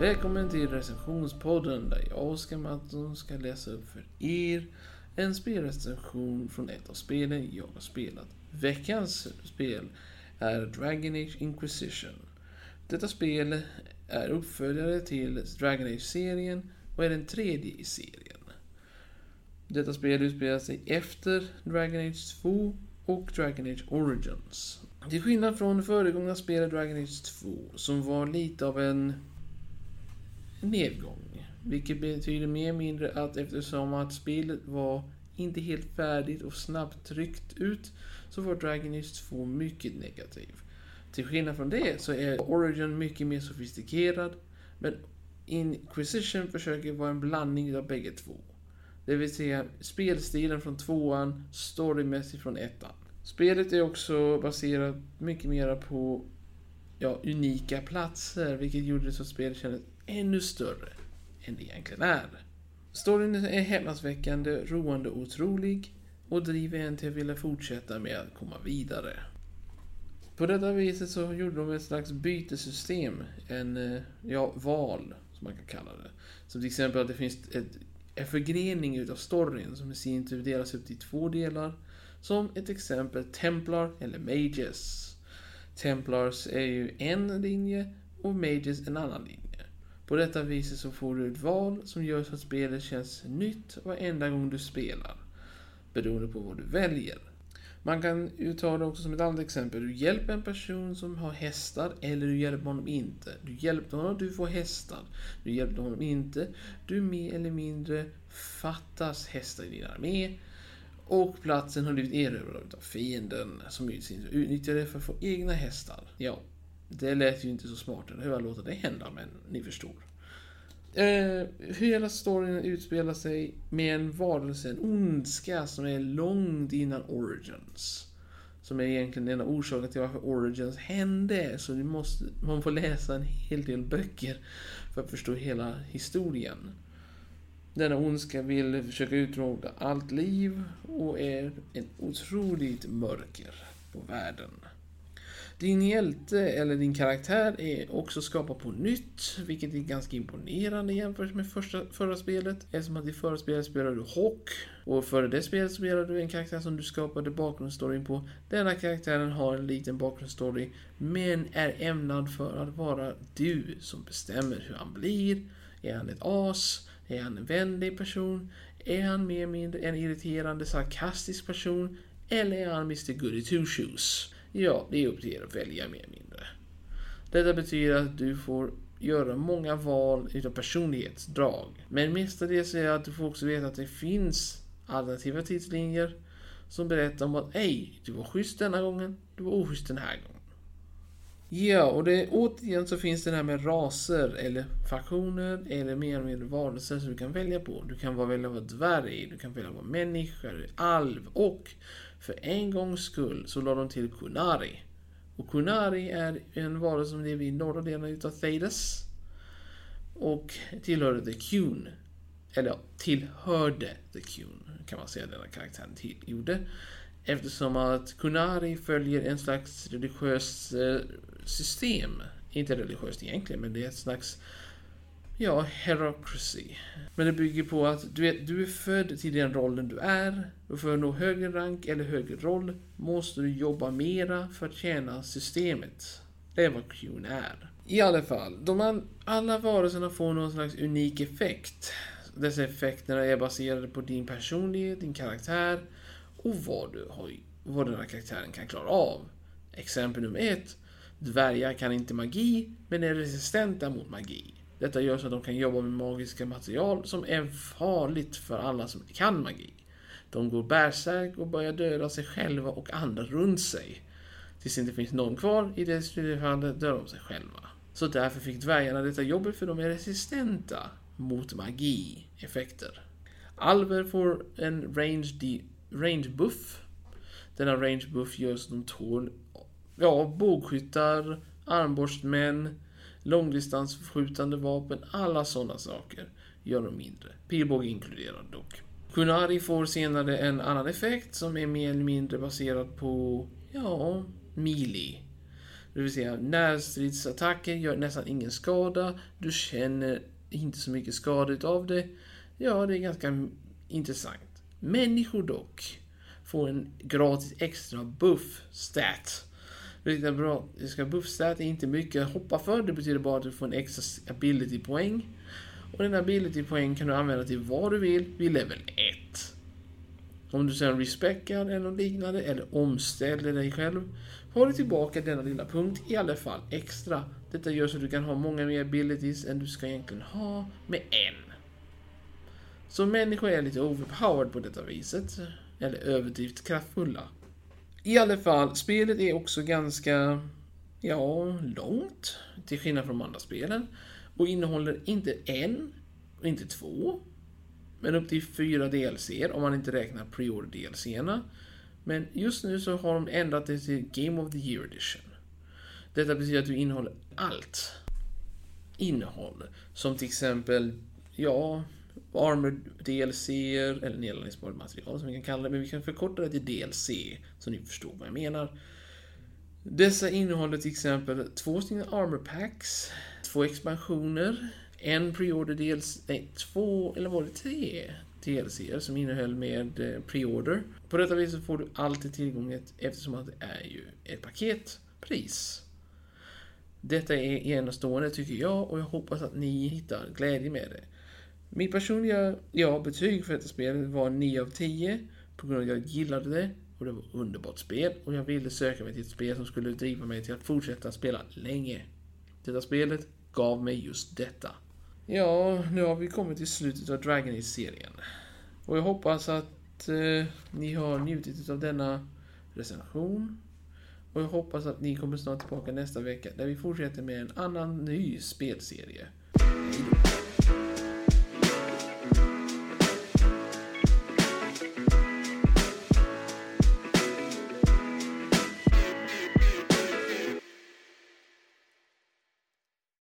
Välkommen till recensionspodden där jag, och Oskar Mattsson, ska läsa upp för er en spelrecension från ett av spelen jag har spelat. Veckans spel är Dragon Age Inquisition. Detta spel är uppföljare till Dragon Age-serien och är den tredje i serien. Detta spel utspelar sig efter Dragon Age 2 och Dragon Age Origins. Till skillnad från föregångna spelet Dragon Age 2 som var lite av en nedgång. Vilket betyder mer eller mindre att eftersom att spelet var inte helt färdigt och snabbt tryckt ut så var Dragon Age 2 mycket negativ. Till skillnad från det så är Origin mycket mer sofistikerad men Inquisition försöker vara en blandning av bägge två. Det vill säga spelstilen från tvåan, storymässigt från ettan. Spelet är också baserat mycket mer på ja, unika platser, vilket gjorde så att spelet kändes ännu större än det egentligen är. Storyn är häpnadsväckande, roande och otrolig och driver en till att vilja fortsätta med att komma vidare. På detta viset så gjorde de ett slags bytesystem, en eh, ja, val som man kan kalla det. Som till exempel att det finns ett, en förgrening utav storyn som i sin tur delas upp i två delar. Som ett exempel Templar eller Mages. Templars är ju en linje och Mages en annan linje. På detta viset så får du ett val som gör så att spelet känns nytt varenda gång du spelar. Beroende på vad du väljer. Man kan ju ta det också som ett annat exempel. Du hjälper en person som har hästar eller du hjälper honom inte. Du hjälpte honom, du får hästar. Du hjälpte honom inte. Du mer eller mindre fattas hästar i din armé. Och platsen har blivit erövrad av fienden som i sin tur utnyttjar det för att få egna hästar. Ja, det lät ju inte så smart, eller hur? Låta det hända, men ni förstår. Eh, hela storyn utspelar sig med en varelse, en ondska som är långt innan Origins. Som är egentligen den enda orsaken till varför Origins hände. Så måste, man får läsa en hel del böcker för att förstå hela historien. Denna ondska vill försöka utroga allt liv och är ett otroligt mörker på världen. Din hjälte eller din karaktär är också skapad på nytt, vilket är ganska imponerande jämfört med första, förra spelet. Eftersom att i förra spelet spelade du Hawk och före det spelet spelade du en karaktär som du skapade bakgrundsstoryn på. Denna karaktären har en liten bakgrundsstory, men är ämnad för att vara du som bestämmer hur han blir. Är han ett as? Är han en vänlig person? Är han mer eller mindre en irriterande, sarkastisk person? Eller är han Mr Goody Two Shoes? Ja, det är upp till er att välja mer eller mindre. Detta betyder att du får göra många val utav personlighetsdrag. Men mestadels är att du får också veta att det finns alternativa tidslinjer som berättar om att ej, du var schysst denna gången, du var oschysst den här gången. Ja, och det, återigen så finns det här med raser eller faktioner eller mer och mer varelser som du kan välja på. Du kan välja att vara dvärg, du kan välja att vara människa, alv och för en gångs skull så la de till Kunari. Och Kunari är en varelse som lever i norra delen utav Thedas. Och tillhörde The Cune. Eller tillhörde The Cune kan man säga denna karaktären tillgjorde. Eftersom att Kunari följer en slags religiöst eh, system. Inte religiöst egentligen, men det är ett slags Ja, herocracy. Men det bygger på att du vet, du är född till den rollen du är. Och för att nå högre rank eller högre roll måste du jobba mera för att tjäna systemet. Det är vad Qn är. I alla fall, de alla varelserna får någon slags unik effekt. Dessa effekter är baserade på din personlighet, din karaktär och vad, du har, vad den här karaktären kan klara av. Exempel nummer ett. Dvärgar kan inte magi, men är resistenta mot magi. Detta gör så att de kan jobba med magiska material som är farligt för alla som kan magi. De går bärsärk och börjar döda sig själva och andra runt sig. Tills det inte finns någon kvar, i det fallet dör de sig själva. Så därför fick dvärgarna detta jobbet för de är resistenta mot magi-effekter. Alver får en range, range buff. Denna range buff gör så att de tål ja, bågskyttar, armborstmän, långdistansskjutande vapen, alla sådana saker gör de mindre. Pilbåge inkluderad dock. Kunari får senare en annan effekt som är mer eller mindre baserad på, ja, mili. Det vill säga närstridsattacker gör nästan ingen skada. Du känner inte så mycket skada av det. Ja, det är ganska intressant. Människor dock får en gratis extra buff stat. Riktigt bra. Det ska buff stat är inte mycket att hoppa för. Det betyder bara att du får en extra ability poäng. Och den ability poäng kan du använda till vad du vill vid level 1. Om du sen respekterar eller något liknande eller omställer dig själv har du tillbaka denna lilla punkt i alla fall extra. Detta gör så att du kan ha många mer abilities än du ska egentligen ha med en. Så människor är lite overpowered på detta viset. Eller överdrivet kraftfulla. I alla fall, spelet är också ganska, ja, långt. Till skillnad från de andra spelen. Och innehåller inte en, och inte två, men upp till fyra DLC om man inte räknar pre-order DLC-erna. Men just nu så har de ändrat det till Game of the Year Edition. Detta betyder att du innehåller allt innehåll. Som till exempel, ja, Armored DLC eller nedladdningsbart material som vi kan kalla det, men vi kan förkorta det till DLC, så ni förstår vad jag menar. Dessa innehåller till exempel två stycken Armor Packs, två expansioner, en preorder DLC, nej, två, eller var det tre DLC som innehöll med eh, preorder. På detta vis får du alltid tillgång eftersom att det är ju ett paketpris. Detta är enastående tycker jag och jag hoppas att ni hittar glädje med det. Mitt personliga ja, betyg för detta spel var 9 av 10 på grund av att jag gillade det och det var ett underbart spel och jag ville söka mig till ett spel som skulle driva mig till att fortsätta spela länge. Detta spelet gav mig just detta. Ja, nu har vi kommit till slutet av Dragon Age-serien. Och jag hoppas att eh, ni har njutit av denna recension. Och jag hoppas att ni kommer snart tillbaka nästa vecka där vi fortsätter med en annan ny spelserie. Hejdå!